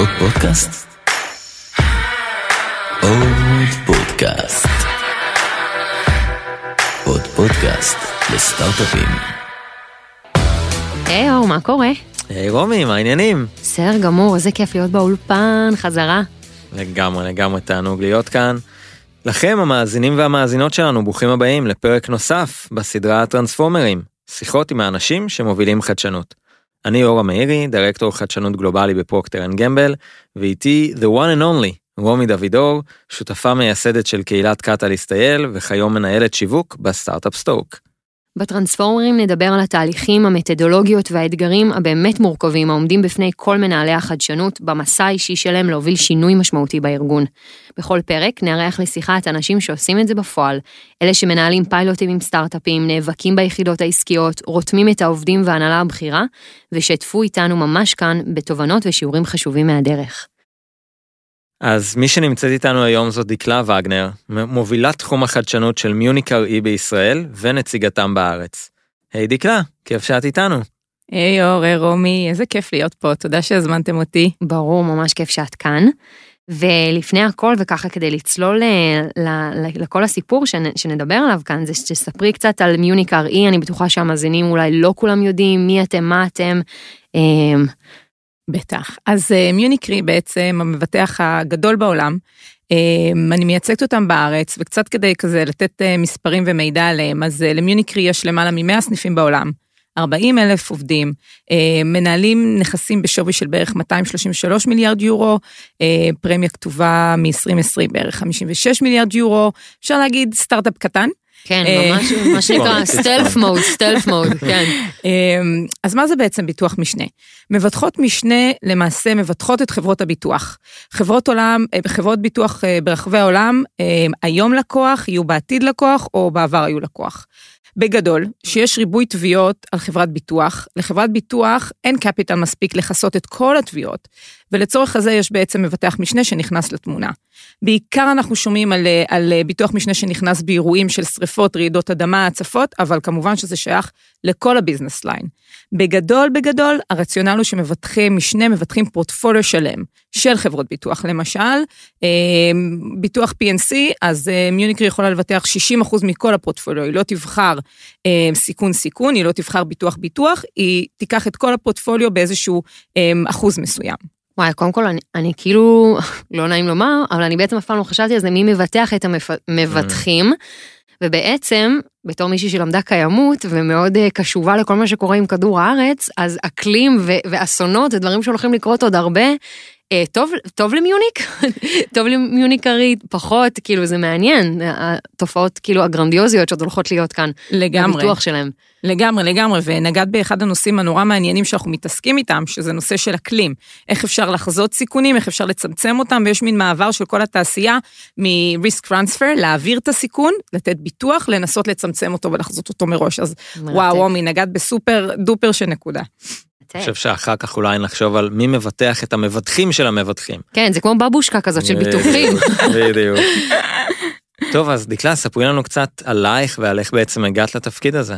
עוד פודקאסט? עוד פודקאסט. עוד פודקאסט לסטארט-אפים. היי אור, מה קורה? היי רומי, מה העניינים? בסדר גמור, איזה כיף להיות באולפן, חזרה. לגמרי, לגמרי תענוג להיות כאן. לכם, המאזינים והמאזינות שלנו, ברוכים הבאים לפרק נוסף בסדרה הטרנספורמרים, שיחות עם האנשים שמובילים חדשנות. אני אורה מאירי, דירקטור חדשנות גלובלי בפרוקטר אנד גמבל, ואיתי The one and only, רומי דוידור, שותפה מייסדת של קהילת קטליסט אייל, וכיום מנהלת שיווק בסטארט-אפ סטוק. בטרנספורמרים נדבר על התהליכים, המתודולוגיות והאתגרים הבאמת מורכבים העומדים בפני כל מנהלי החדשנות במסע האישי שלהם להוביל שינוי משמעותי בארגון. בכל פרק נארח לשיחה את האנשים שעושים את זה בפועל, אלה שמנהלים פיילוטים עם סטארט-אפים, נאבקים ביחידות העסקיות, רותמים את העובדים וההנהלה הבכירה, ושתפו איתנו ממש כאן בתובנות ושיעורים חשובים מהדרך. אז מי שנמצאת איתנו היום זאת דקלה וגנר, מובילת תחום החדשנות של מיוניקר אי בישראל ונציגתם בארץ. היי דקלה, כיף שאת איתנו. היי אור, היי רומי, איזה כיף להיות פה, תודה שהזמנתם אותי. ברור, ממש כיף שאת כאן. ולפני הכל, וככה כדי לצלול ל- ל- לכל הסיפור שנ- שנדבר עליו כאן, זה שתספרי קצת על מיוניקר אי, אני בטוחה שהמאזינים אולי לא כולם יודעים מי אתם, מה אתם. בטח. אז uh, מיוניקרי בעצם המבטח הגדול בעולם. Um, אני מייצגת אותם בארץ, וקצת כדי כזה לתת uh, מספרים ומידע עליהם, אז למיוניקרי יש למעלה מ-100 סניפים בעולם. 40 אלף עובדים, מנהלים נכסים בשווי של בערך 233 מיליארד יורו, פרמיה כתובה מ-2020 בערך 56 מיליארד יורו, אפשר להגיד סטארט-אפ קטן. כן, אה, ממש, מה שנקרא סטלף מוד, סטלף מוד, כן. אמ, אז מה זה בעצם ביטוח משנה? מבטחות משנה למעשה מבטחות את חברות הביטוח. חברות עולם, אה, חברות ביטוח אה, ברחבי העולם, היום לקוח, יהיו בעתיד לקוח, או בעבר היו לקוח. בגדול, שיש ריבוי תביעות על חברת ביטוח, לחברת ביטוח אין קפיטל מספיק לכסות את כל התביעות, ולצורך הזה יש בעצם מבטח משנה שנכנס לתמונה. בעיקר אנחנו שומעים על, על ביטוח משנה שנכנס באירועים של שריפות, רעידות אדמה, הצפות, אבל כמובן שזה שייך לכל ה business line. בגדול, בגדול, הרציונל הוא שמבטחי משנה מבטחים פורטפוליו שלם של חברות ביטוח. למשל, אה, ביטוח P&C, אז Munich Re יכולה לבטח 60% מכל הפורטפוליו, היא לא תבחר אה, סיכון סיכון, היא לא תבחר ביטוח ביטוח, היא תיקח את כל הפורטפוליו באיזשהו אה, אחוז מסוים. וואי, קודם כל, אני, אני כאילו, לא נעים לומר, אבל אני בעצם אף פעם לא חשבתי על זה, מי מבטח את המבטחים, ובעצם, בתור מישהי שלמדה קיימות ומאוד uh, קשובה לכל מה שקורה עם כדור הארץ, אז אקלים ואסונות, זה דברים שהולכים לקרות עוד הרבה. Uh, טוב, טוב למיוניק? טוב למיוניקרית, פחות, כאילו זה מעניין, התופעות כאילו הגרנדיוזיות שעוד הולכות להיות כאן. לגמרי. בביטוח שלהם. לגמרי, לגמרי, ונגעת באחד הנושאים הנורא מעניינים שאנחנו מתעסקים איתם, שזה נושא של אקלים. איך אפשר לחזות סיכונים, איך אפשר לצמצם אותם, ויש מין מעבר של כל התעשייה מ-risk transfer, להעביר את הסיכון, לתת ביטוח, לנסות לצמצם אותו ולחזות אותו מראש. אז מרתק. וואו, רומי, נגעת בסופר דופר של נקודה. אני חושב שאחר כך אולי נחשוב על מי מבטח את המבטחים של המבטחים. כן, זה כמו בבושקה כזאת של ביטוחים. בדיוק. טוב, אז דקלה, ספרי לנו קצת עלייך ועל איך בעצם הגעת לתפקיד הזה.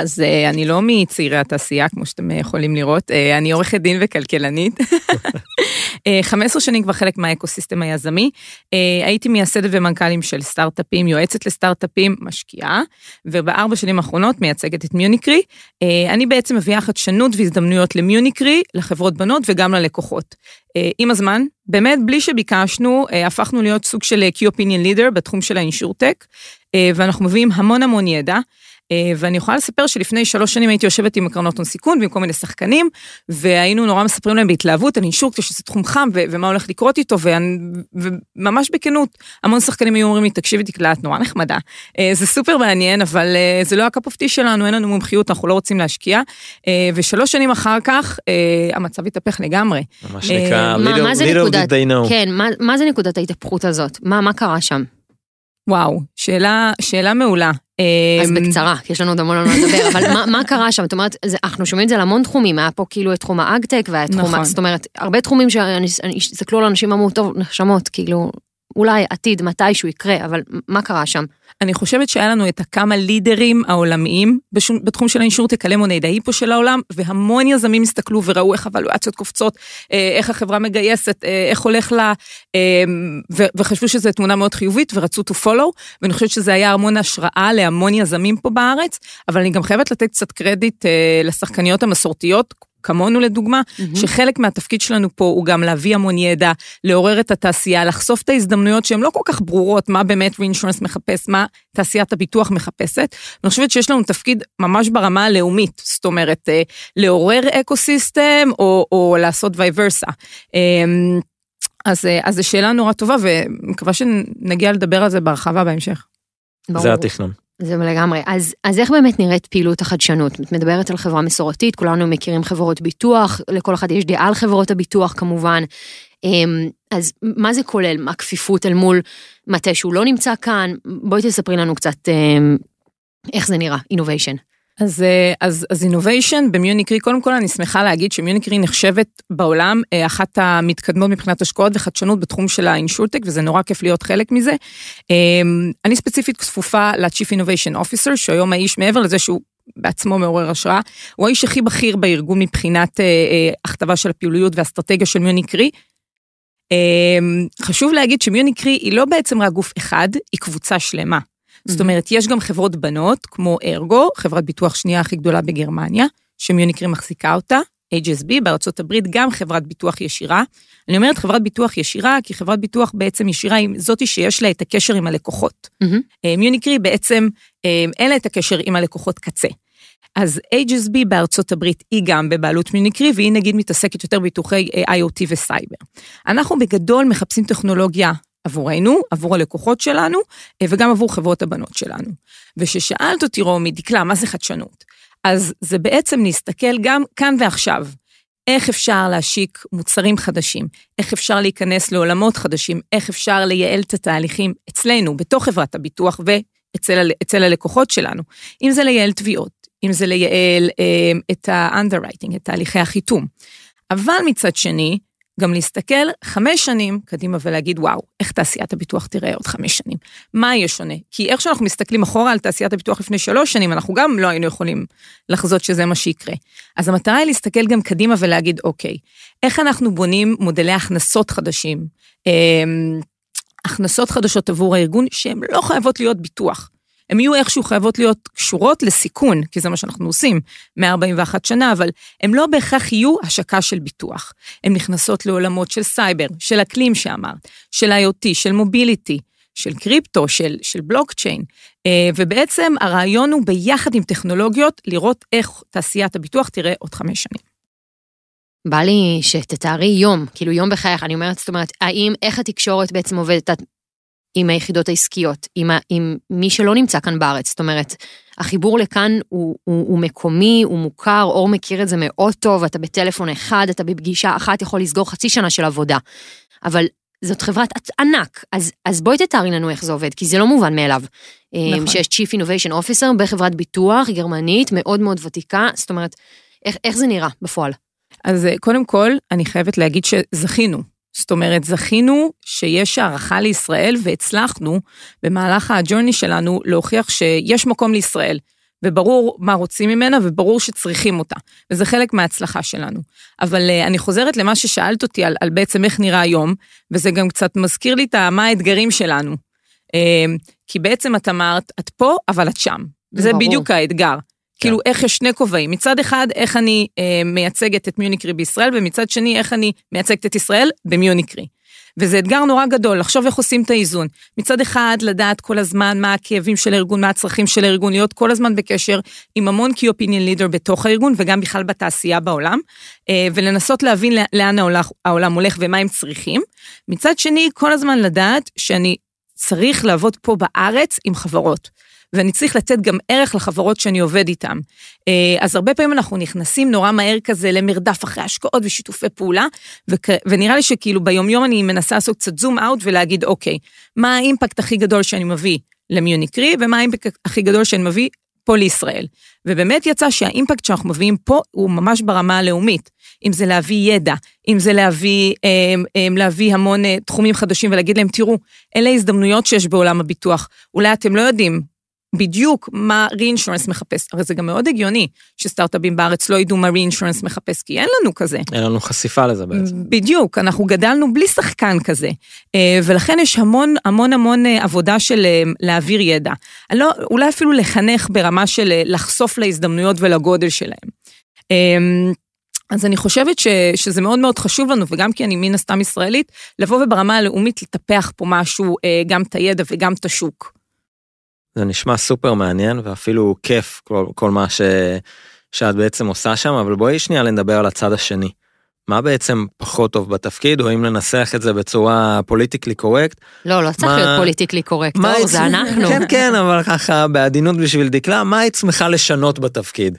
אז uh, אני לא מצעירי התעשייה, כמו שאתם יכולים לראות, uh, אני עורכת דין וכלכלנית. uh, 15 שנים כבר חלק מהאקוסיסטם היזמי. הייתי מייסדת ומנכ"לים של סטארט-אפים, יועצת לסטארט-אפים, משקיעה, ובארבע שנים האחרונות מייצגת את מיוניקרי. אני בעצם מביאה חדשנות והזדמנויות למיוניקרי, לחברות בנות וגם ללקוחות. עם הזמן, באמת בלי שביקשנו, הפכנו להיות סוג של Key Opinion Leader בתחום של האינשורטק, ואנחנו מביאים המון המון ידע. ואני יכולה לספר שלפני שלוש שנים הייתי יושבת עם קרנות הון סיכון ועם כל מיני שחקנים, והיינו נורא מספרים להם בהתלהבות על אינשורקציה שזה תחום חם ו- ומה הולך לקרות איתו, וממש בכנות, המון שחקנים היו אומרים לי, תקשיבי דקלה, את נורא נחמדה. זה סופר מעניין, אבל זה לא הקאפ אופטי שלנו, אין לנו מומחיות, אנחנו לא רוצים להשקיע. ושלוש שנים אחר כך, המצב התהפך לגמרי. מה- זה little נקודת- did they know. כן, מה- מה זה נקודת ההתהפכות הזאת? מה מה קרה שם? וואו, שאלה, שאלה מעולה. אז אמ, בקצרה, כי יש לנו עוד המון על מה לדבר, אבל מה- מה קרה שם? זאת אומרת, זה- אנחנו שומעים את זה על המון תחומים, היה פה כאילו את תחום האגטק והיה תחום, נכון. זאת אומרת, הרבה תחומים שהסתכלו על אנשים ואמרו, טוב, נשמות, כאילו, אולי עתיד מתישהו יקרה, אבל מה קרה שם? אני חושבת שהיה לנו את הכמה לידרים העולמיים בתחום של האינשורטק, הלמונייד ההיפו של העולם, והמון יזמים הסתכלו וראו איך הוולואציות קופצות, אה, איך החברה מגייסת, אה, איך הולך לה, אה, ו- וחשבו שזו תמונה מאוד חיובית ורצו to follow, ואני חושבת שזה היה המון השראה להמון יזמים פה בארץ, אבל אני גם חייבת לתת קצת קרדיט לשחקניות המסורתיות, כמונו לדוגמה, mm-hmm. שחלק מהתפקיד שלנו פה הוא גם להביא המון ידע, לעורר את התעשייה, לחשוף את ההזדמנויות שהן לא כל כך ברורות, מה באמת רeinsurance מחפש, מה תעשיית הביטוח מחפשת. ואני חושבת שיש לנו תפקיד ממש ברמה הלאומית, זאת אומרת, אה, לעורר אקו סיסטם או, או לעשות וייברסה. אמ, אז, אה, אז זו שאלה נורא טובה, ומקווה שנגיע לדבר על זה בהרחבה בהמשך. ברור. זה התכנון. זה לגמרי. אז, אז איך באמת נראית פעילות החדשנות? את מדברת על חברה מסורתית, כולנו מכירים חברות ביטוח, לכל אחד יש דעה על חברות הביטוח כמובן. אמ, אז מה זה כולל? מה הכפיפות אל מול מטה שהוא לא נמצא כאן? בואי תספרי לנו קצת אמ, איך זה נראה, innovation. אז, אה, אז, אז innovation במיוניקרי, קודם כל אני שמחה להגיד שמיוניקרי נחשבת בעולם אה, אחת המתקדמות מבחינת השקעות וחדשנות בתחום של האינשורטק, וזה נורא כיף להיות חלק מזה. אמ, אני ספציפית כפופה ל-Chief Innovation Officer, שהיום האיש מעבר לזה שהוא בעצמו מעורר השראה, הוא האיש הכי בכיר בארגון מבחינת אה, הכתבה של הפעילויות והאסטרטגיה של מיוניקרי. אמ, חשוב להגיד שמיוניקרי היא לא בעצם רק גוף אחד, היא קבוצה שלמה. זאת אומרת, יש גם חברות בנות, כמו ארגו, חברת ביטוח שנייה הכי גדולה בגרמניה, שמיוניקרי מחזיקה אותה, HSB, בארצות הברית גם חברת ביטוח ישירה. אני אומרת חברת ביטוח ישירה, כי חברת ביטוח בעצם ישירה היא זאתי שיש לה את הקשר עם הלקוחות. Mm-hmm. מיוניקרי בעצם אה, אין לה את הקשר עם הלקוחות קצה. אז HSB בארצות הברית היא גם בבעלות מיוניקרי, והיא נגיד מתעסקת יותר בביטוחי אה, IoT וסייבר. אנחנו בגדול מחפשים טכנולוגיה עבורנו, עבור הלקוחות שלנו, אה, וגם עבור חברות הבנות שלנו. וכששאלת אותי, רומי, דקלה, מה זה חדשנות? אז זה בעצם להסתכל גם כאן ועכשיו, איך אפשר להשיק מוצרים חדשים, איך אפשר להיכנס לעולמות חדשים, איך אפשר לייעל את התהליכים אצלנו, בתוך חברת הביטוח ואצל הלקוחות שלנו. אם זה לייעל תביעות, אם זה לייעל אה, את ה-underwriting, את תהליכי החיתום. אבל מצד שני, גם להסתכל חמש שנים קדימה ולהגיד, וואו, איך תעשיית הביטוח תראה עוד חמש שנים? מה יהיה שונה? כי איך שאנחנו מסתכלים אחורה על תעשיית הביטוח לפני שלוש שנים, אנחנו גם לא היינו יכולים לחזות שזה מה שיקרה. אז המטרה היא להסתכל גם קדימה ולהגיד, אוקיי, איך אנחנו בונים מודלי הכנסות חדשים, אה, הכנסות חדשות עבור הארגון, שהן לא חייבות להיות ביטוח. הן יהיו איכשהו חייבות להיות קשורות לסיכון, כי זה מה שאנחנו עושים 141 שנה, אבל הן לא בהכרח יהיו השקה של ביטוח. הן נכנסות לעולמות של סייבר, של אקלים שאמרת, של IoT, של מוביליטי, של קריפטו, של, של בלוקצ'יין, אה, ובעצם הרעיון הוא ביחד עם טכנולוגיות לראות איך תעשיית הביטוח תראה עוד חמש שנים. בא לי שתתארי יום, כאילו יום בחייך, אני אומרת, זאת אומרת, האם, איך התקשורת בעצם עובדת? את עם היחידות העסקיות, עם, ה, עם מי שלא נמצא כאן בארץ. זאת אומרת, החיבור לכאן הוא, הוא, הוא מקומי, הוא מוכר, אור מכיר את זה מאוד טוב, אתה בטלפון אחד, אתה בפגישה אחת, יכול לסגור חצי שנה של עבודה. אבל זאת חברת ענק, אז, אז בואי תתארי לנו איך זה עובד, כי זה לא מובן מאליו. נכון. שיש Chief Innovation Officer בחברת ביטוח גרמנית מאוד מאוד ותיקה, זאת אומרת, איך, איך זה נראה בפועל? אז אה, קודם כל, אני חייבת להגיד שזכינו. זאת אומרת, זכינו שיש הערכה לישראל והצלחנו במהלך הג'ורני שלנו להוכיח שיש מקום לישראל. וברור מה רוצים ממנה וברור שצריכים אותה, וזה חלק מההצלחה שלנו. אבל uh, אני חוזרת למה ששאלת אותי על, על בעצם איך נראה היום, וזה גם קצת מזכיר לי את מה האתגרים שלנו. Uh, כי בעצם את אמרת, את פה, אבל את שם. וזה ברור. בדיוק האתגר. כאילו כן. איך יש שני כובעים, מצד אחד איך אני אה, מייצגת את מיוניקרי בישראל, ומצד שני איך אני מייצגת את ישראל במיוניקרי. וזה אתגר נורא גדול, לחשוב איך עושים את האיזון. מצד אחד, לדעת כל הזמן מה הכאבים של הארגון, מה הצרכים של הארגון, להיות כל הזמן בקשר עם המון key opinion leader בתוך הארגון, וגם בכלל בתעשייה בעולם, אה, ולנסות להבין לאן העולם הולך ומה הם צריכים. מצד שני, כל הזמן לדעת שאני צריך לעבוד פה בארץ עם חברות. ואני צריך לתת גם ערך לחברות שאני עובד איתן. אה, אז הרבה פעמים אנחנו נכנסים נורא מהר כזה למרדף אחרי השקעות ושיתופי פעולה. ונראה לי שכאילו ביומיום אני מנסה לעשות קצת זום אאוט ולהגיד, אוקיי, מה האימפקט הכי גדול שאני מביא למיוניקרי, ומה האימפקט הכי גדול שאני מביא פה לישראל. ובאמת יצא שהאימפקט שאנחנו מביאים פה הוא ממש ברמה הלאומית. אם זה להביא ידע, אם זה להביא, אמ, אמ, להביא המון אה, תחומים חדשים ולהגיד להם, תראו, אלה הזדמנויות שיש בעולם הביטוח. אולי אתם לא יודעים בדיוק מה re-insurance מחפש. הרי זה גם מאוד הגיוני שסטארט-אפים בארץ לא ידעו מה re-insurance מחפש, כי אין לנו כזה. אין לנו חשיפה לזה בעצם. בדיוק, אנחנו גדלנו בלי שחקן כזה. אה, ולכן יש המון המון המון אה, עבודה של אה, להעביר ידע. לא, אולי אפילו לחנך ברמה של לחשוף להזדמנויות ולגודל שלהם. אמ, אז אני חושבת ש, שזה מאוד מאוד חשוב לנו, וגם כי אני מן הסתם ישראלית, לבוא וברמה הלאומית לטפח פה משהו, גם את הידע וגם את השוק. זה נשמע סופר מעניין ואפילו כיף כל, כל מה ש, שאת בעצם עושה שם, אבל בואי שנייה נדבר על הצד השני. מה בעצם פחות טוב בתפקיד, או אם ננסח את זה בצורה politically correct? לא, לא צריך מה... להיות פוליטיקלי קורקט, לא, זה אנחנו. כן, כן, אבל ככה בעדינות בשביל דקלה, מה היית שמחה לשנות בתפקיד?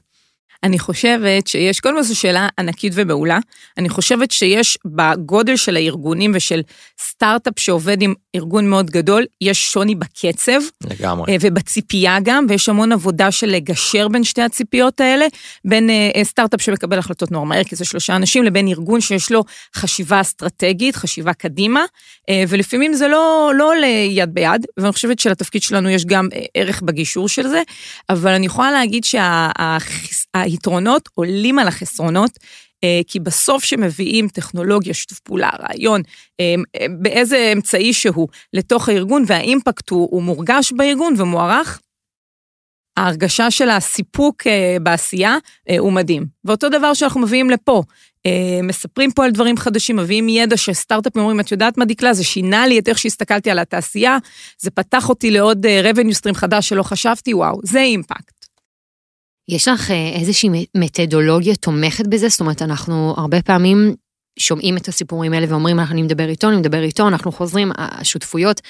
אני חושבת שיש, קודם כל זו שאלה ענקית ומעולה. אני חושבת שיש בגודל של הארגונים ושל סטארט-אפ שעובד עם ארגון מאוד גדול, יש שוני בקצב. לגמרי. אה, ובציפייה גם, ויש המון עבודה של לגשר בין שתי הציפיות האלה, בין אה, סטארט-אפ שמקבל החלטות נורא מהר, כי זה שלושה אנשים, לבין ארגון שיש לו חשיבה אסטרטגית, חשיבה קדימה, אה, ולפעמים זה לא, לא עולה יד ביד, ואני חושבת שלתפקיד שלנו יש גם ערך בגישור של זה, אבל אני יכולה להגיד שה... היתרונות עולים על החסרונות, אה, כי בסוף שמביאים טכנולוגיה, שיתוף פעולה, רעיון, אה, אה, באיזה אמצעי שהוא לתוך הארגון, והאימפקט הוא, הוא מורגש בארגון ומוערך, ההרגשה של הסיפוק בעשייה הוא מדהים. ואותו דבר שאנחנו מביאים לפה, מספרים פה על דברים חדשים, מביאים ידע שסטארט-אפים אומרים, את יודעת מה דקלה, זה שינה לי את איך שהסתכלתי על התעשייה, זה פתח אותי לעוד revenue stream חדש שלא חשבתי, וואו, זה אימפקט. יש לך אה, איזושהי מתודולוגיה תומכת בזה? זאת אומרת, אנחנו הרבה פעמים שומעים את הסיפורים האלה ואומרים, אני מדבר איתו, אני מדבר איתו, אנחנו חוזרים, השותפויות,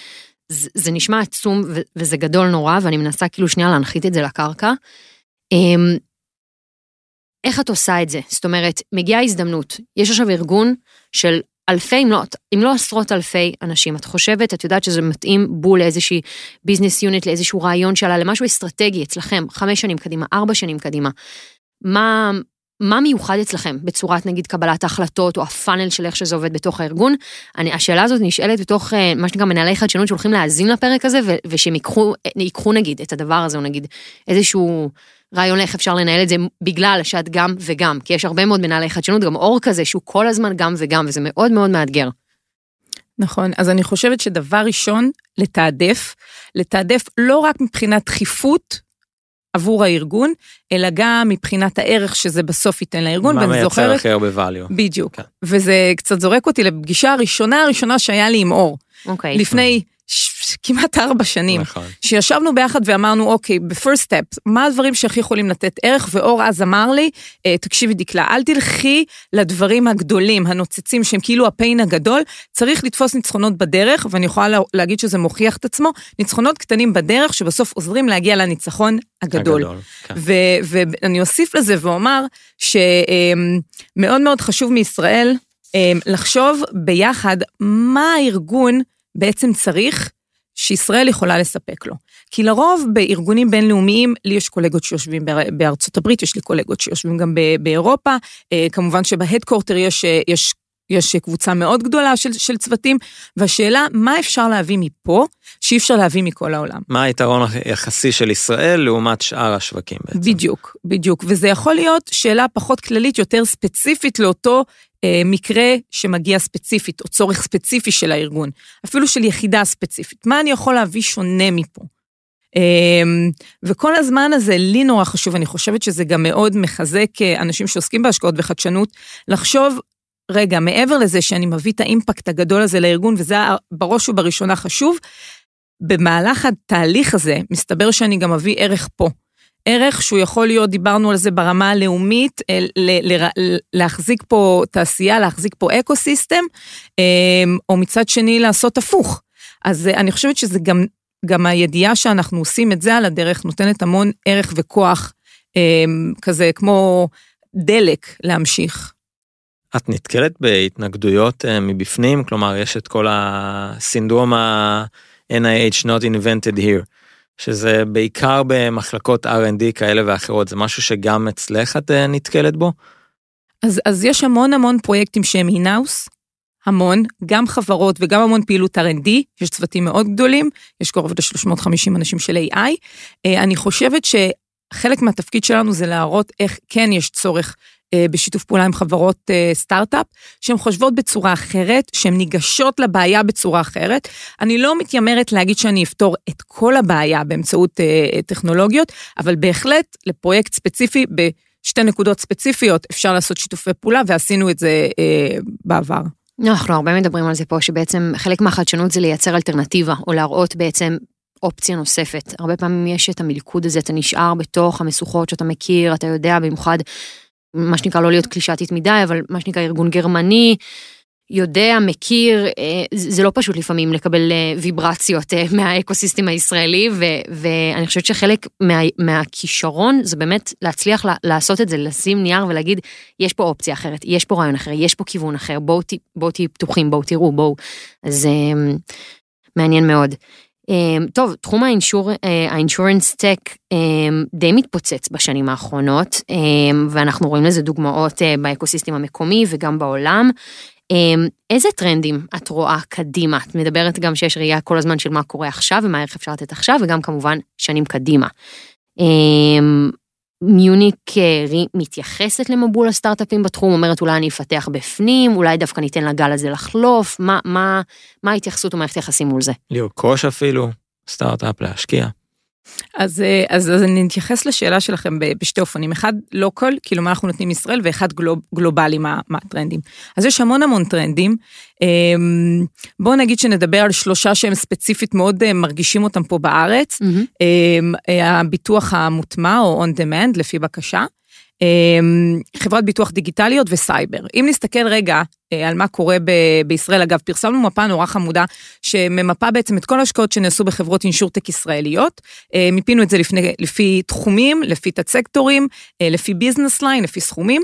זה, זה נשמע עצום וזה גדול נורא, ואני מנסה כאילו שנייה להנחית את זה לקרקע. אמ, איך את עושה את זה? זאת אומרת, מגיעה הזדמנות, יש עכשיו ארגון של אלפי, אם לא, אם לא עשרות אלפי אנשים. את חושבת, את יודעת שזה מתאים בול לאיזושהי ביזנס יוניט, לאיזשהו רעיון שלה, למשהו אסטרטגי אצלכם, חמש שנים קדימה, ארבע שנים קדימה. מה, מה מיוחד אצלכם בצורת נגיד קבלת ההחלטות או הפאנל של איך שזה עובד בתוך הארגון? אני, השאלה הזאת נשאלת בתוך אה, מה שנקרא מנהלי חדשנות שהולכים להאזין לפרק הזה ושהם ייקחו, ייקחו נגיד את הדבר הזה או נגיד איזשהו רעיון לאיך אפשר לנהל את זה בגלל שאת גם וגם, כי יש הרבה מאוד מנהלי חדשנות, גם אור כזה שהוא כל הזמן גם וגם, וזה מאוד מאוד מאתגר. נכון, אז אני חושבת שדבר ראשון, לתעדף, לתעדף לא רק מבחינת דחיפות עבור הארגון, אלא גם מבחינת הערך שזה בסוף ייתן לארגון. מה מייצר זוכרת, הכי הרבה value. בדיוק. כן. וזה קצת זורק אותי לפגישה הראשונה הראשונה שהיה לי עם אור. אוקיי. לפני כמעט ארבע שנים, נכון. שישבנו ביחד ואמרנו, אוקיי, בפרסט סטפ, מה הדברים שהכי יכולים לתת ערך? ואור אז אמר לי, אה, תקשיבי דקלה, אל תלכי לדברים הגדולים, הנוצצים, שהם כאילו הפיין הגדול, צריך לתפוס ניצחונות בדרך, ואני יכולה להגיד שזה מוכיח את עצמו, ניצחונות קטנים בדרך, שבסוף עוזרים להגיע לניצחון הגדול. הגדול כן. ואני אוסיף לזה ואומר שמאוד מאוד חשוב מישראל, אה, לחשוב ביחד מה הארגון בעצם צריך שישראל יכולה לספק לו. כי לרוב בארגונים בינלאומיים, לי יש קולגות שיושבים בארצות הברית, יש לי קולגות שיושבים גם באירופה, אה, כמובן שבהדקורטר יש, אה, יש, יש קבוצה מאוד גדולה של, של צוותים, והשאלה, מה אפשר להביא מפה שאי אפשר להביא מכל העולם? מה היתרון היחסי של ישראל לעומת שאר השווקים בעצם? בדיוק, בדיוק, וזה יכול להיות שאלה פחות כללית, יותר ספציפית לאותו מקרה שמגיע ספציפית, או צורך ספציפי של הארגון, אפילו של יחידה ספציפית. מה אני יכול להביא שונה מפה? אמ, וכל הזמן הזה לי נורא חשוב, אני חושבת שזה גם מאוד מחזק אה, אנשים שעוסקים בהשקעות וחדשנות, לחשוב, רגע, מעבר לזה שאני מביא את האימפקט הגדול הזה לארגון, וזה בראש ובראשונה חשוב, במהלך התהליך הזה, מסתבר שאני גם מביא ערך פה. ערך שהוא יכול להיות, דיברנו על זה ברמה הלאומית, להחזיק פה תעשייה, להחזיק פה אקו סיסטם, אמ, או מצד שני לעשות הפוך. אז אה, אני חושבת שזה גם, גם הידיעה שאנחנו עושים את זה על הדרך נותנת המון ערך וכוח אמ, כזה כמו דלק להמשיך. את נתקלת בהתנגדויות אה, מבפנים? כלומר, יש את כל הסינדרום ה-NIH not invented here. שזה בעיקר במחלקות R&D כאלה ואחרות, זה משהו שגם אצלך את אה, נתקלת בו? אז, אז יש המון המון פרויקטים שהם אינאוס, המון, גם חברות וגם המון פעילות R&D, יש צוותים מאוד גדולים, יש קרוב ל-350 אנשים של AI. אה, אני חושבת שחלק מהתפקיד שלנו זה להראות איך כן יש צורך אה, בשיתוף פעולה עם חברות אה, סטארט-אפ, שהן חושבות בצורה אחרת, שהן ניגשות לבעיה בצורה אחרת. אני לא מתיימרת להגיד שאני אפתור את כל הבעיה באמצעות טכנולוגיות, אבל בהחלט לפרויקט ספציפי, בשתי נקודות ספציפיות, אפשר לעשות שיתופי פעולה, ועשינו את זה בעבר. אנחנו הרבה מדברים על זה פה, שבעצם חלק מהחדשנות זה לייצר אלטרנטיבה, או להראות בעצם אופציה נוספת. הרבה פעמים יש את המלכוד הזה, אתה נשאר בתוך המשוכות שאתה מכיר, אתה יודע, במיוחד, מה שנקרא לא להיות קלישתית מדי, אבל מה שנקרא ארגון גרמני, יודע, מכיר, אה, זה לא פשוט לפעמים לקבל אה, ויברציות אה, מהאקוסיסטם הישראלי, ו, ואני חושבת שחלק מה, מהכישרון זה באמת להצליח לעשות את זה, לשים נייר ולהגיד, יש פה אופציה אחרת, יש פה רעיון אחר, יש פה כיוון אחר, בואו בוא תהיו פתוחים, בואו תראו, בואו. אז מעניין מאוד. טוב, תחום האינשור, האינשורנס טק די מתפוצץ בשנים האחרונות, ואנחנו רואים לזה דוגמאות באקוסיסטם המקומי וגם בעולם. אמ, איזה טרנדים את רואה קדימה? את מדברת גם שיש ראייה כל הזמן של מה קורה עכשיו ומה איך אפשר לתת עכשיו, וגם כמובן שנים קדימה. מיוניק אמ, מתייחסת למבול הסטארט-אפים בתחום, אומרת אולי אני אפתח בפנים, אולי דווקא ניתן לגל הזה לחלוף, מה, מה, מה ההתייחסות ומערכת היחסים מול זה? לרכוש אפילו, סטארט-אפ להשקיע. אז, אה, אז, אז אני אתייחס לשאלה שלכם בשתי אופנים, אחד לוקל, כאילו מה אנחנו נותנים ישראל, ואחד גלוב, גלובלי, מה, מה הטרנדים. אז יש המון המון טרנדים. אמ, בואו נגיד שנדבר על שלושה שהם ספציפית מאוד אה, מרגישים אותם פה בארץ. Mm-hmm. הביטוח המוטמע או on demand לפי בקשה. אמ, חברת ביטוח דיגיטליות וסייבר. אם נסתכל רגע על מה קורה ב- בישראל, אגב, פרסמנו מפה נורא חמודה, שממפה בעצם את כל ההשקעות שנעשו בחברות insurtech ישראליות. אה, מיפינו את זה לפני, לפי תחומים, לפי תת-סקטורים, אה, לפי business line, לפי סכומים,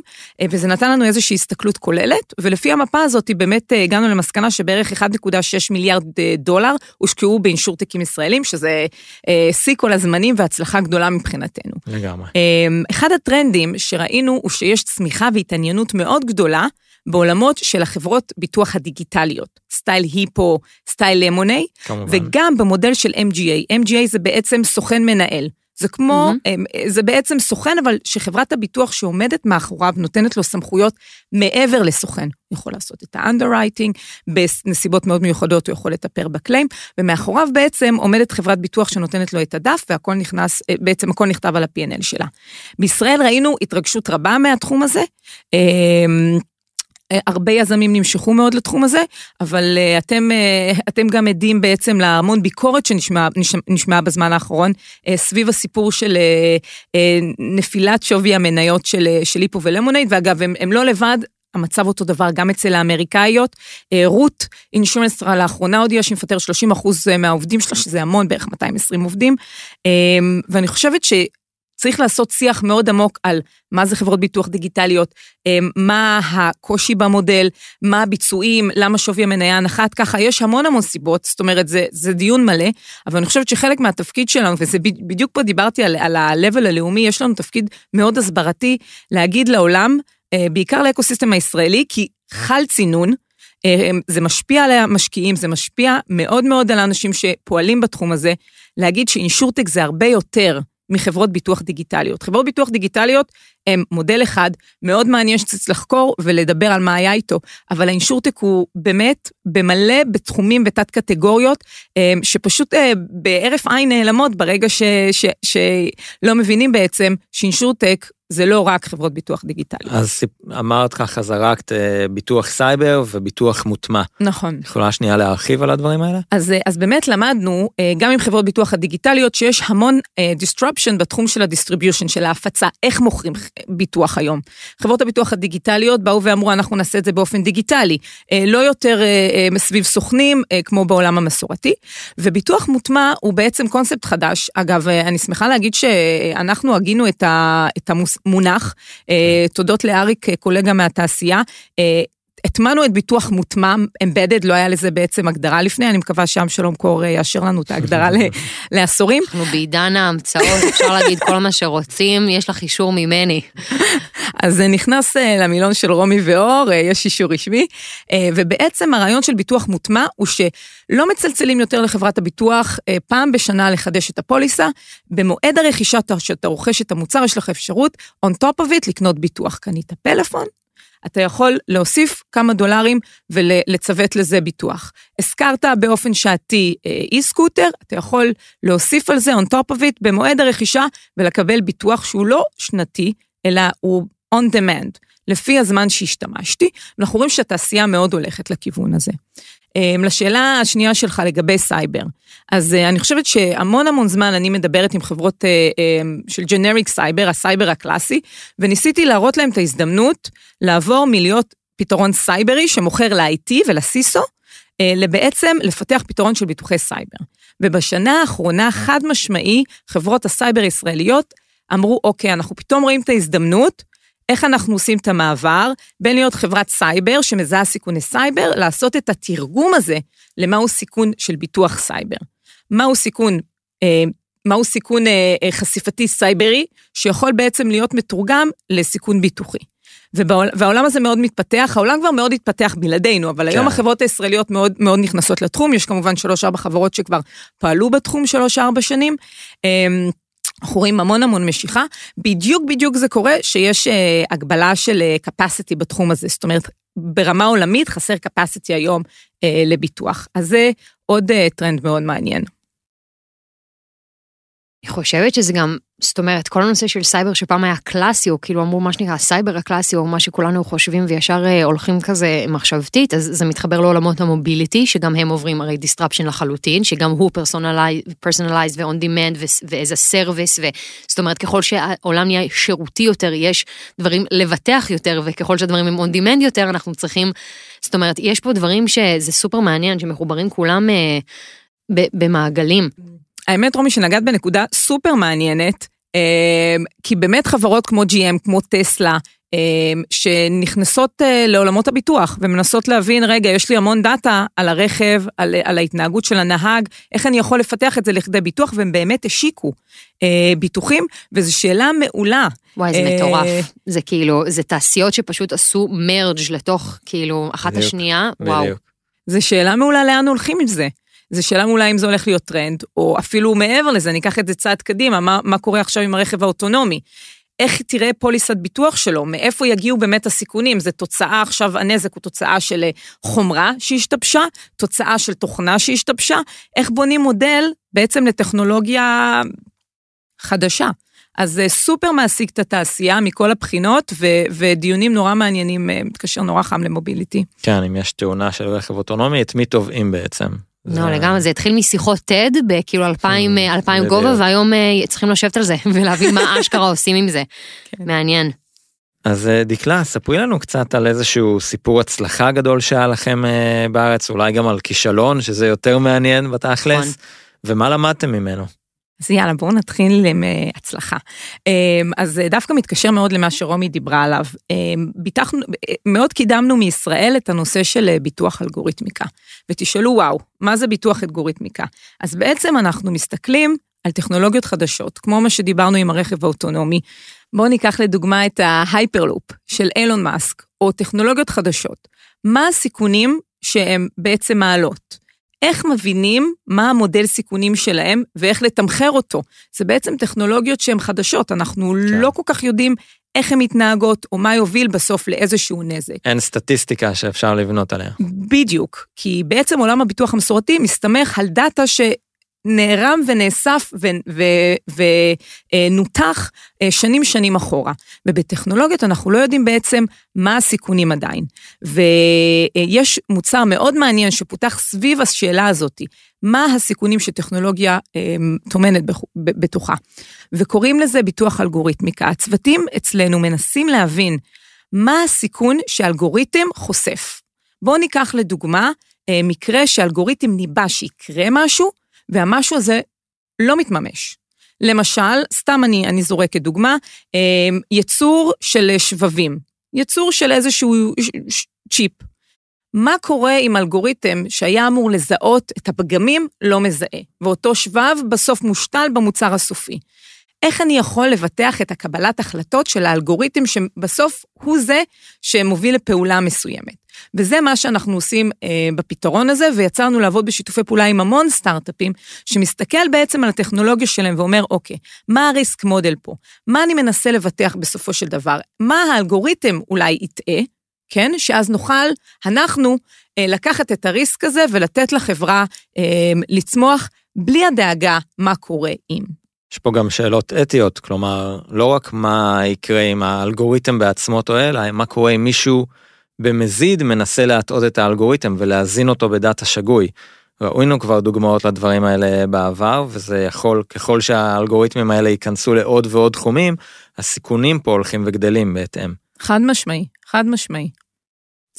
וזה נתן לנו איזושהי הסתכלות כוללת, ולפי המפה הזאת באמת הגענו למסקנה שבערך 1.6 מיליארד דולר הושקעו באינשורטקים ישראלים, שזה שיא כל הזמנים והצלחה גדולה מבחינתנו. לגמרי. אחד הטרנדים שראינו הוא שיש צמיחה והתעניינות מאוד גדולה בעולמות של החברות ביטוח הדיגיטליות, סטייל היפו, סטייל למוני, וגם במודל של MGA. MGA זה בעצם סוכן מנהל. זה כמו, mm-hmm. זה בעצם סוכן, אבל שחברת הביטוח שעומדת מאחוריו נותנת לו סמכויות מעבר לסוכן. הוא יכול לעשות את ה-underwriting, בנסיבות מאוד מיוחדות הוא יכול לטפר בקליים, ומאחוריו בעצם עומדת חברת ביטוח שנותנת לו את הדף, והכל נכנס, אה, בעצם הכל נכתב על ה-P&L שלה. בישראל ראינו התרגשות רבה מהתחום הזה. אה, הרבה יזמים נמשכו מאוד לתחום הזה, אבל אה, אתם, אה, אתם גם עדים בעצם להמון ביקורת שנשמעה נשמע בזמן האחרון סביב הסיפור של נפילת שווי המניות של, של ליפו ולמונייד, ואגב, הם, הם לא לבד, המצב אותו דבר גם אצל האמריקאיות. רות אינשורנסטרה לאחרונה הודיעה שהיא מפטר 30 מהעובדים שלה, שזה המון, בערך 220 עובדים. ואני חושבת ש... צריך לעשות שיח מאוד עמוק על מה זה חברות ביטוח דיגיטליות, אמ, מה הקושי במודל, מה הביצועים, למה שווי המניה הנחת, ככה יש המון המון סיבות, זאת אומרת, זה, זה דיון מלא, אבל אני חושבת שחלק מהתפקיד שלנו, וזה בדיוק פה דיברתי על, על ה-level הלאומי, יש לנו תפקיד מאוד הסברתי להגיד לעולם, אה, בעיקר לאקוסיסטם הישראלי, כי חל צינון, אה, זה משפיע על המשקיעים, זה משפיע מאוד מאוד על האנשים שפועלים בתחום הזה, להגיד שאינשורטק זה הרבה יותר מחברות ביטוח דיגיטליות. חברות ביטוח דיגיטליות הם מודל אחד, מאוד מעניין שצריך לחקור ולדבר על מה היה איתו, אבל האינשורטק הוא באמת במלא בתחומים ותת קטגוריות, אה, שפשוט אה, בהרף עין נעלמות ברגע ש, ש, שלא מבינים בעצם ש insurtech זה לא רק חברות ביטוח דיגיטליות. אז אמרת ככה, זרקת אה, ביטוח סייבר וביטוח מוטמע. נכון. יכולה שנייה להרחיב על הדברים האלה? אז, אה, אז באמת למדנו, אה, גם עם חברות ביטוח הדיגיטליות, שיש המון disruption בתחום של ה distribution, של ההפצה, איך מוכרים ביטוח היום. חברות הביטוח הדיגיטליות באו ואמרו, אנחנו נעשה את זה באופן דיגיטלי, לא יותר סביב סוכנים, כמו בעולם המסורתי. וביטוח מוטמע הוא בעצם קונספט חדש. אגב, אני שמחה להגיד שאנחנו הגינו את המוס... מונח, אה, תודות לאריק, אה, קולגה מהתעשייה. אה, הטמענו את ביטוח מוטמע, אמבדד, לא היה לזה בעצם הגדרה לפני, אני מקווה שעם שלום קור אה, יאשר לנו את ההגדרה לעשורים. אנחנו בעידן ההמצאות, אפשר להגיד כל מה שרוצים, יש לך אישור ממני. אז זה נכנס אה, למילון של רומי ואור, אה, יש אישור רשמי, אה, ובעצם הרעיון של ביטוח מוטמע הוא שלא מצלצלים יותר לחברת הביטוח אה, פעם בשנה לחדש את הפוליסה, במועד הרכישה שאתה רוכש את המוצר, יש לך אפשרות, on top of it, לקנות ביטוח. קנית פלאפון, אתה יכול להוסיף כמה דולרים ולצוות לזה ביטוח. הזכרת באופן שעתי אה, אי-סקוטר, אתה יכול להוסיף על זה on top of it במועד הרכישה ולקבל ביטוח שהוא לא שנתי, אלא הוא on demand, לפי הזמן שהשתמשתי. אנחנו רואים שהתעשייה מאוד הולכת לכיוון הזה. אמ, לשאלה השנייה שלך לגבי סייבר, אז אה, אני חושבת שהמון המון זמן אני מדברת עם חברות אה, אמ, של generic cyber, הסייבר הקלאסי, וניסיתי להראות להם את ההזדמנות לעבור מלהיות פתרון סייברי שמוכר ל-IT ול CISO, אה, לבעצם לפתח פתרון של ביטוחי סייבר. ובשנה האחרונה, חד משמעי, חברות הסייבר הישראליות אמרו, אוקיי, אנחנו פתאום רואים את ההזדמנות, איך אנחנו עושים את המעבר בין להיות חברת סייבר שמזהה סיכוני סייבר, לעשות את התרגום הזה למהו סיכון של ביטוח סייבר. מהו סיכון, אה, מהו סיכון אה, אה, חשיפתי סייברי, שיכול בעצם להיות מתורגם לסיכון ביטוחי. ובעול, והעולם הזה מאוד מתפתח, העולם כבר מאוד התפתח בלעדינו, אבל כן. היום החברות הישראליות מאוד, מאוד נכנסות לתחום, יש כמובן שלוש-ארבע חברות שכבר פעלו בתחום שלוש-ארבע שנים. אה, אנחנו רואים המון המון משיכה, בדיוק בדיוק זה קורה שיש אה, הגבלה של אה, capacity בתחום הזה, זאת אומרת, ברמה עולמית חסר capacity היום אה, לביטוח. אז זה עוד אה, טרנד מאוד מעניין. אני חושבת שזה גם, זאת אומרת, כל הנושא של סייבר שפעם היה קלאסי, או כאילו אמרו מה שנקרא הסייבר הקלאסי, או מה שכולנו חושבים וישר אה, הולכים כזה מחשבתית, אז זה מתחבר לעולמות ה mobility, שגם הם עוברים הרי disruption לחלוטין, שגם הוא personalized demand ו-as a service, זאת אומרת, ככל שהעולם נהיה שירותי יותר, יש דברים לבטח יותר, וככל שהדברים הם on demand יותר, אנחנו צריכים, זאת אומרת, יש פה דברים שזה סופר מעניין, שמחוברים כולם אה, במעגלים. האמת, רומי, שנגעת בנקודה סופר מעניינת, אמ, כי באמת חברות כמו GM, כמו טסלה, אמ, שנכנסות אה, לעולמות הביטוח ומנסות להבין, רגע, יש לי המון דאטה על הרכב, על, על ההתנהגות של הנהג, איך אני יכול לפתח את זה לכדי ביטוח, והם באמת השיקו אה, ביטוחים, וזו שאלה מעולה. וואי, זה מטורף. זה כאילו, זה תעשיות שפשוט עשו merge לתוך, כאילו, אחת בדיוק, השנייה, בדיוק. וואו. זו שאלה מעולה לאן הולכים עם זה. זו שאלה אולי אם זה הולך להיות טרנד, או אפילו מעבר לזה, אני אקח את זה צעד קדימה, מה, מה קורה עכשיו עם הרכב האוטונומי? איך תראה פוליסת ביטוח שלו, מאיפה יגיעו באמת הסיכונים, זה תוצאה עכשיו, הנזק הוא תוצאה של אה, חומרה שהשתבשה, תוצאה של תוכנה שהשתבשה, איך בונים מודל בעצם לטכנולוגיה חדשה. אז זה סופר מעסיק את התעשייה מכל הבחינות, ו- ודיונים נורא מעניינים, אה, מתקשר נורא חם למוביליטי. כן, אם יש תאונה של רכב אוטונומי, את מי תובעים בעצם? לא, לגמרי, זה התחיל משיחות TED בכאילו אלפיים, כן, אלפיים גובה, והיום אה, צריכים לשבת על זה ולהבין מה אשכרה עושים עם זה. כן. מעניין. אז אה, דקלה, ספרי לנו קצת על איזשהו סיפור הצלחה גדול שהיה לכם אה, בארץ, אולי גם על כישלון, שזה יותר מעניין בתכלס, נכון. ומה למדתם ממנו? אז יאללה, בואו נתחיל עם uh, הצלחה. Um, אז uh, דווקא מתקשר מאוד למה שרומי דיברה עליו. Um, ביטחנו, מאוד קידמנו מישראל את הנושא של ביטוח אלגוריתמיקה. ותשאלו, וואו, מה זה ביטוח אלגוריתמיקה? אז בעצם אנחנו מסתכלים על טכנולוגיות חדשות, כמו מה שדיברנו עם הרכב האוטונומי. בואו ניקח לדוגמה את ההייפרלופ של אילון מאסק, או טכנולוגיות חדשות. מה הסיכונים שהן בעצם מעלות? איך מבינים מה המודל סיכונים שלהם ואיך לתמחר אותו. זה בעצם טכנולוגיות שהן חדשות, אנחנו כן. לא כל כך יודעים איך הן מתנהגות, או מה יוביל בסוף לאיזשהו נזק. אין סטטיסטיקה שאפשר לבנות עליה. בדיוק, כי בעצם עולם הביטוח המסורתי מסתמך על דאטה ש... נערם ונאסף ונותח אה, שנים שנים אחורה. ובטכנולוגיות אנחנו לא יודעים בעצם מה הסיכונים עדיין. ויש מוצר מאוד מעניין שפותח סביב השאלה הזאת, מה הסיכונים שטכנולוגיה אה, טומנת בתוכה. וקוראים לזה ביטוח אלגוריתמיקה. הצוותים אצלנו מנסים להבין מה הסיכון שאלגוריתם חושף. בואו ניקח לדוגמה אה, מקרה שאלגוריתם ניבא שיקרה משהו, והמשהו הזה לא מתממש. למשל, סתם אני, אני זורקת דוגמה, אמ, יצור של שבבים. יצור של איזשהו צ'יפ. מה קורה אם אלגוריתם שהיה אמור לזהות את הפגמים לא מזהה, ואותו שבב בסוף מושתל במוצר הסופי? איך אני יכול לבטח את הקבלת החלטות של האלגוריתם שבסוף הוא זה שמוביל לפעולה מסוימת. וזה מה שאנחנו עושים אה, בפתרון הזה, ויצרנו לעבוד בשיתופי פעולה עם המון סטארט-אפים, שמסתכל בעצם על הטכנולוגיה שלהם ואומר, אוקיי, מה הריסק מודל פה? מה אני מנסה לבטח בסופו של דבר? מה האלגוריתם אולי יטעה? כן? שאז נוכל, אנחנו, אה, לקחת את הריסק הזה ולתת לחברה אה, לצמוח בלי הדאגה מה קורה אם. יש פה גם שאלות אתיות, כלומר, לא רק מה יקרה אם האלגוריתם בעצמו טועה, אלא מה קורה אם מישהו במזיד מנסה להטעות את האלגוריתם ולהזין אותו בדאטה שגוי. ראינו כבר דוגמאות לדברים האלה בעבר, וזה יכול, ככל שהאלגוריתמים האלה ייכנסו לעוד ועוד תחומים, הסיכונים פה הולכים וגדלים בהתאם. חד משמעי, חד משמעי.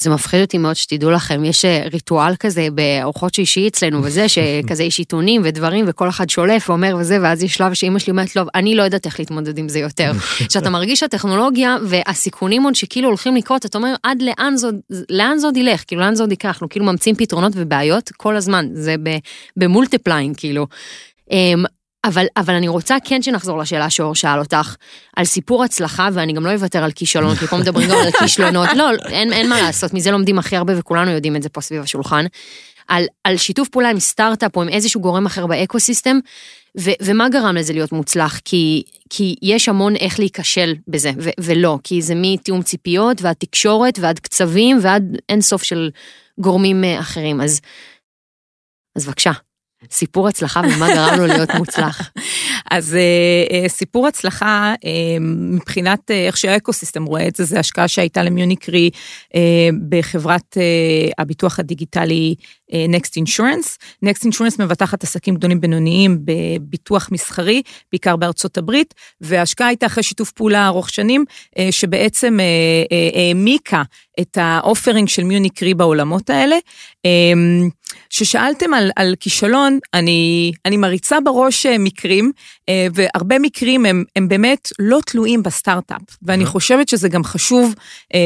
זה מפחיד אותי מאוד שתדעו לכם, יש אה, ריטואל כזה בארוחות שישי אצלנו וזה, שכזה יש עיתונים ודברים וכל אחד שולף ואומר וזה, ואז יש שלב שאימא שלי אומרת, לא, אני לא יודעת איך להתמודד עם זה יותר. כשאתה מרגיש שהטכנולוגיה והסיכונים עוד שכאילו הולכים לקרות, אתה אומר, עד לאן זה, לאן עוד ילך, כאילו לאן עוד ייקח, אנחנו כאילו ממציאים פתרונות ובעיות כל הזמן, זה ב multiplying, כאילו. אבל, אבל אני רוצה כן שנחזור לשאלה שאור שאל אותך, על סיפור הצלחה, ואני גם לא אוותר על כישלון, כי פה מדברים גם על כישלונות, לא, אין, אין מה לעשות, מזה לומדים הכי הרבה וכולנו יודעים את זה פה סביב השולחן. על, על שיתוף פעולה עם סטארט-אפ או עם איזשהו גורם אחר באקו-סיסטם, ו, ומה גרם לזה להיות מוצלח? כי, כי יש המון איך להיכשל בזה, ו, ולא, כי זה מתיאום ציפיות ועד תקשורת ועד קצבים ועד אין סוף של גורמים אה, אחרים. אז, אז בבקשה. סיפור הצלחה ומה גרם לו להיות מוצלח. אז uh, uh, סיפור הצלחה uh, מבחינת איך שהאקוסיסטם רואה את זה, זה השקעה שהייתה למיוניקרי בחברת הביטוח הדיגיטלי Next Insurance. Next Insurance מבטחת עסקים גדולים בינוניים בביטוח מסחרי, בעיקר בארצות הברית, וההשקעה הייתה אחרי שיתוף פעולה ארוך שנים, שבעצם העמיקה את ה offering של Munich Re בעולמות האלה. Um, ששאלתם על, על כישלון, אני, אני מריצה בראש אה, מקרים, אה, והרבה מקרים הם, הם באמת לא תלויים בסטארט-אפ, ואני חושבת שזה גם חשוב אה,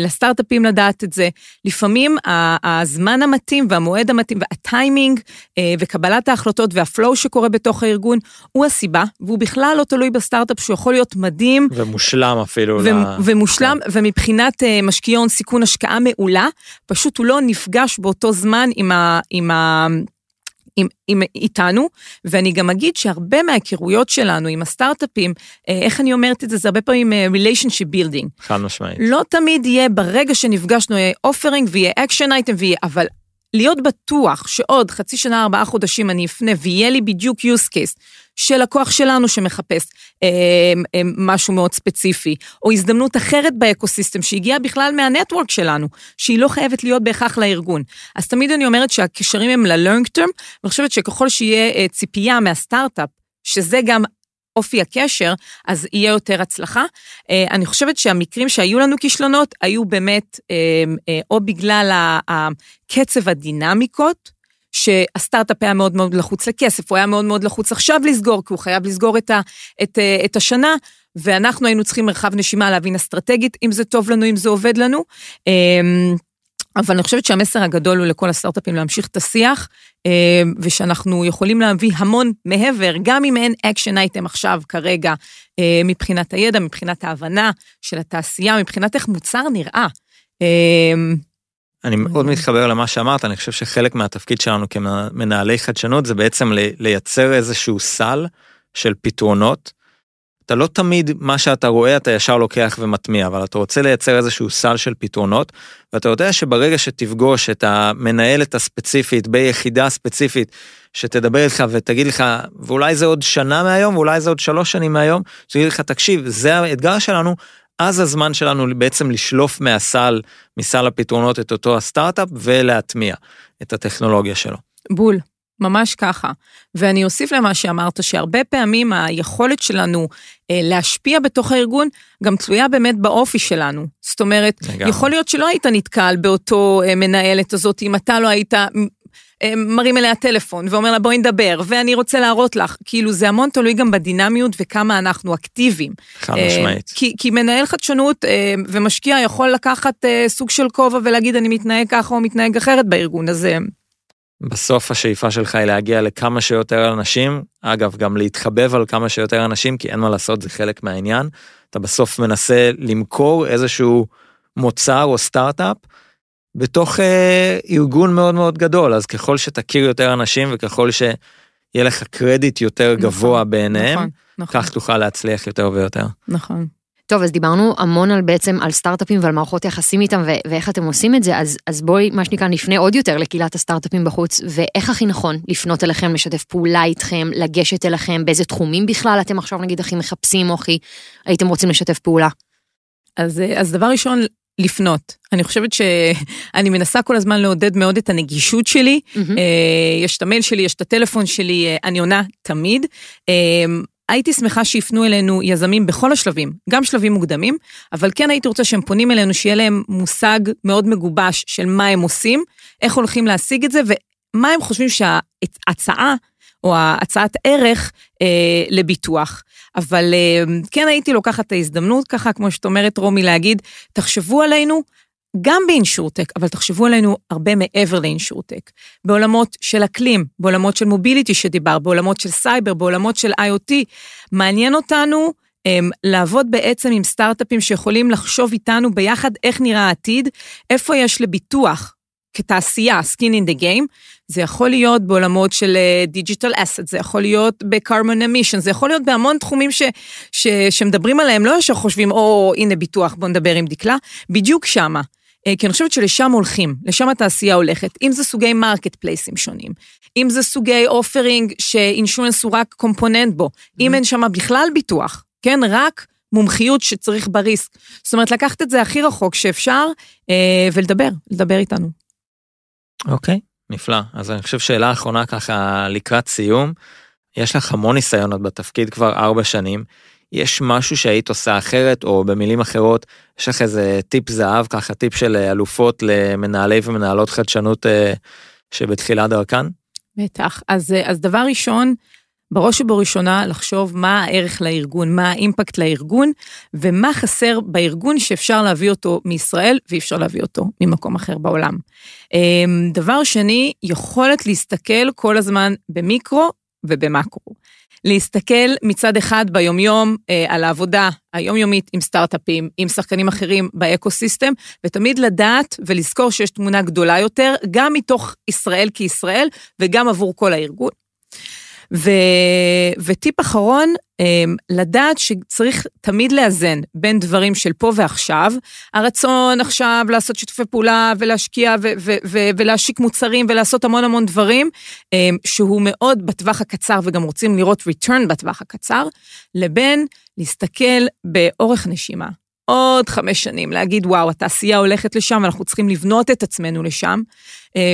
לסטארט-אפים לדעת את זה. לפעמים הזמן המתאים והמועד המתאים והטיימינג וקבלת ההחלטות וה flow שקורה בתוך הארגון, הוא הסיבה, והוא בכלל לא תלוי בסטארט-אפ שהוא יכול להיות מדהים. ומושלם אפילו. ו- לה... ומושלם, כן. ומבחינת משקיעי הון סיכון השקעה מעולה, פשוט הוא לא נפגש באותו זמן עם ה... עם ה... עם, עם, איתנו, ואני גם אגיד שהרבה מההיכרויות שלנו עם הסטארט-אפים, אה, איך אני אומרת את זה, זה הרבה פעמים אה, relationship building. חד משמעית. לא תמיד יהיה ברגע שנפגשנו יהיה offering ויהיה action item ויהיה, אבל להיות בטוח שעוד חצי שנה, ארבעה חודשים אני אפנה ויהיה לי בדיוק use case של לקוח שלנו שמחפש אה, אה, משהו מאוד ספציפי, או הזדמנות אחרת באקוסיסטם שהגיעה בכלל מהנטוורק שלנו, שהיא לא חייבת להיות בהכרח לארגון. אז תמיד אני אומרת שהקשרים הם ל-long term, ואני חושבת שככל שיהיה אה, ציפייה מהסטארט-אפ, שזה גם אופי הקשר, אז יהיה יותר הצלחה. אה, אני חושבת שהמקרים שהיו לנו כישלונות היו באמת אה, אה, או בגלל קצב הדינמיקות, שהסטארט-אפ היה מאוד מאוד לחוץ לכסף, הוא היה מאוד מאוד לחוץ עכשיו לסגור, כי הוא חייב לסגור את, ה, את, את השנה, ואנחנו היינו צריכים מרחב נשימה להבין אסטרטגית, אם זה טוב לנו, אם זה עובד לנו. אבל אני חושבת שהמסר הגדול הוא לכל הסטארט-אפים להמשיך את השיח, אה, ושאנחנו יכולים להביא המון מעבר, גם אם אין action item עכשיו, כרגע, אה, מבחינת הידע, מבחינת ההבנה של התעשייה, מבחינת איך מוצר נראה. אני מאוד מתחבר למה שאמרת, אני חושב שחלק מהתפקיד שלנו כמנהלי חדשנות זה בעצם לייצר איזשהו סל של פתרונות. אתה לא תמיד מה שאתה רואה אתה ישר לוקח ומטמיע, אבל אתה רוצה לייצר איזשהו סל של פתרונות, ואתה יודע שברגע שתפגוש את המנהלת הספציפית ביחידה ספציפית, שתדבר איתך ותגיד לך, ואולי זה עוד שנה מהיום, ואולי זה עוד שלוש שנים מהיום, שתגיד לך, תקשיב, זה האתגר שלנו, אז הזמן שלנו בעצם לשלוף מהסל, מסל הפתרונות את אותו הסטארט-אפ ולהטמיע את הטכנולוגיה שלו. בול. ממש ככה. ואני אוסיף למה שאמרת, שהרבה פעמים היכולת שלנו אה, להשפיע בתוך הארגון גם תלויה באמת באופי שלנו. זאת אומרת, לגמרי. יכול להיות שלא היית נתקל באותו אה, מנהלת הזאת אם אתה לא היית מרים אליה טלפון ואומר לה בואי נדבר, ואני רוצה להראות לך, כאילו זה המון תלוי גם בדינמיות וכמה אנחנו אקטיביים. חד אה, משמעית. כי, כי מנהל חדשנות אה, ומשקיע יכול לקחת אה, סוג של כובע ולהגיד אני מתנהג ככה או מתנהג אחרת בארגון, אז אה, בסוף השאיפה שלך היא להגיע לכמה שיותר אנשים, אגב, גם להתחבב על כמה שיותר אנשים, כי אין מה לעשות, זה חלק מהעניין. אתה בסוף מנסה למכור איזשהו מוצר או סטארט-אפ בתוך אה, ארגון מאוד מאוד גדול, אז ככל שתכיר יותר אנשים וככל שיהיה לך קרדיט יותר נכון, גבוה בעיניהם, נכון, נכון, כך תוכל להצליח יותר ויותר. נכון. טוב, אז דיברנו המון על בעצם על סטארט-אפים ועל מערכות יחסים איתם ו- ואיך אתם עושים את זה, אז, אז בואי, מה שנקרא, נפנה עוד יותר לקהילת הסטארט-אפים בחוץ, ואיך הכי נכון לפנות אליכם, לשתף פעולה איתכם, לגשת אליכם, באיזה תחומים בכלל אתם עכשיו נגיד הכי מחפשים או הכי הייתם רוצים לשתף פעולה. אז, אה, אז דבר ראשון, לפנות. אני חושבת שאני מנסה כל הזמן לעודד מאוד את הנגישות שלי. אה, יש את המייל שלי, יש את הטלפון שלי, אה, אני עונה תמיד. אה, הייתי שמחה שיפנו אלינו יזמים בכל השלבים, גם שלבים מוקדמים, אבל כן הייתי רוצה שהם פונים אלינו, שיהיה להם מושג מאוד מגובש של מה הם עושים, איך הולכים להשיג את זה, ומה הם חושבים שההצעה או הצעת ערך אה, לביטוח. אבל אה, כן הייתי לוקחת את ההזדמנות, ככה, כמו שאת אומרת, רומי, להגיד, תחשבו עלינו גם באינשורטק, אבל תחשבו עלינו הרבה מעבר לאינשורטק. בעולמות של אקלים, בעולמות של mobility שדיבר, בעולמות של סייבר, בעולמות של IoT. מעניין אותנו הם, לעבוד בעצם עם סטארט-אפים שיכולים לחשוב איתנו ביחד איך נראה העתיד, איפה יש לביטוח כתעשייה, skin in the game, זה יכול להיות בעולמות של digital asset, זה יכול להיות ב-carbon emission, זה יכול להיות בהמון תחומים ש, ש, שמדברים עליהם, לא ישר חושבים, או, הנה ביטוח, בוא נדבר עם דקלה, בדיוק שמה. אה, כי אני חושבת שלשם הולכים, לשם התעשייה הולכת, אם זה סוגי marketplace ים שונים, אם זה סוגי offering ש insurance הוא רק component בו, אם אין שם בכלל ביטוח, כן, רק מומחיות שצריך ב risk. זאת אומרת, לקחת את זה הכי רחוק שאפשר אה, ולדבר, לדבר איתנו. אוקיי, נפלא. אז אני חושב שאלה אחרונה ככה לקראת סיום. יש לך המון ניסיון עוד בתפקיד כבר ארבע שנים. יש משהו שהיית עושה אחרת, או במילים אחרות, יש לך איזה טיפ זהב, ככה טיפ של אה, אלופות למנהלי ומנהלות חדשנות אה, שבתחילת דרכן? בטח. אז, אה, אז דבר ראשון, בראש ובראשונה לחשוב מה הערך לארגון, מה האימפקט לארגון, ומה חסר בארגון שאפשר להביא אותו מישראל ואי אפשר להביא אותו ממקום אחר בעולם. אמ, דבר שני, יכולת להסתכל כל הזמן במיקרו ובמקרו. להסתכל מצד אחד ביומיום אה, על העבודה היומיומית עם סטארט-אפים, עם שחקנים אחרים באקו-סיסטם, ותמיד לדעת ולזכור שיש תמונה גדולה יותר, גם מתוך ישראל כישראל וגם עבור כל הארגון. ו... וטיפ אחרון, אמ, לדעת שצריך תמיד לאזן בין דברים של פה ועכשיו, הרצון עכשיו לעשות שיתופי פעולה ולהשקיע ו- ו- ו- ולהשיק מוצרים ולעשות המון המון דברים, אמ, שהוא מאוד בטווח הקצר וגם רוצים לראות return בטווח הקצר, לבין להסתכל באורך נשימה. עוד חמש שנים, להגיד, וואו, התעשייה הולכת לשם, אנחנו צריכים לבנות את עצמנו לשם,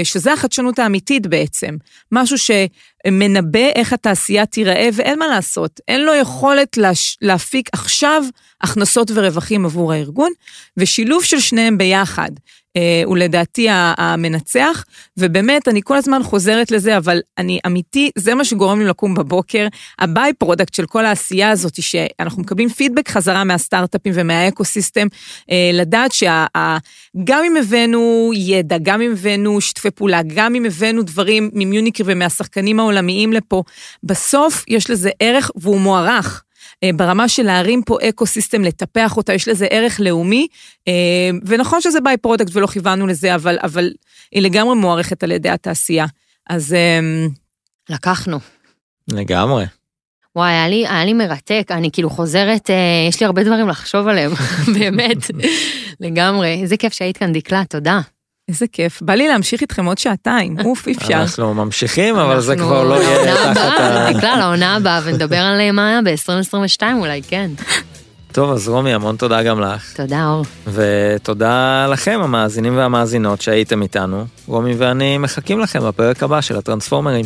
שזה החדשנות האמיתית בעצם. משהו שמנבא איך התעשייה תיראה, ואין מה לעשות, אין לו יכולת להש... להפיק עכשיו הכנסות ורווחים עבור הארגון, ושילוב של שניהם ביחד. אה, הוא לדעתי המנצח, ובאמת, אני כל הזמן חוזרת לזה, אבל אני אמיתי, זה מה שגורם לי לקום בבוקר. ה by-product של כל העשייה הזאת, שאנחנו מקבלים פידבק חזרה מהסטארט-אפים ומה ecosystem, אה, לדעת שגם אם הבאנו ידע, גם אם הבאנו שיתופי פעולה, גם אם הבאנו דברים מ Munich Re ומהשחקנים העולמיים לפה, בסוף יש לזה ערך והוא מוערך. אה, ברמה של להרים פה ecosystem, לטפח אותה, יש לזה ערך לאומי, אה, ונכון שזה by-product ולא כיוונו לזה, אבל, אבל היא לגמרי מוערכת על ידי התעשייה. אז אמ, לקחנו. לגמרי. וואי, היה לי, היה לי מרתק, אני כאילו חוזרת, אה, יש לי הרבה דברים לחשוב עליהם, באמת, לגמרי. איזה כיף שהיית כאן, דקלה, תודה. איזה כיף. בא לי להמשיך איתכם עוד שעתיים, אוף, אי אפשר. אנחנו ממשיכים, אבל זה כבר לא יהיה תחת הבאה, ה... דקלה, לעונה הבאה, ונדבר על מה היה ב-2022 אולי, כן. טוב, אז רומי, המון תודה גם לך. תודה, אור. ותודה לכם, המאזינים והמאזינות שהייתם איתנו. רומי ואני מחכים לכם בפרק הבא של הטרנספורמרים.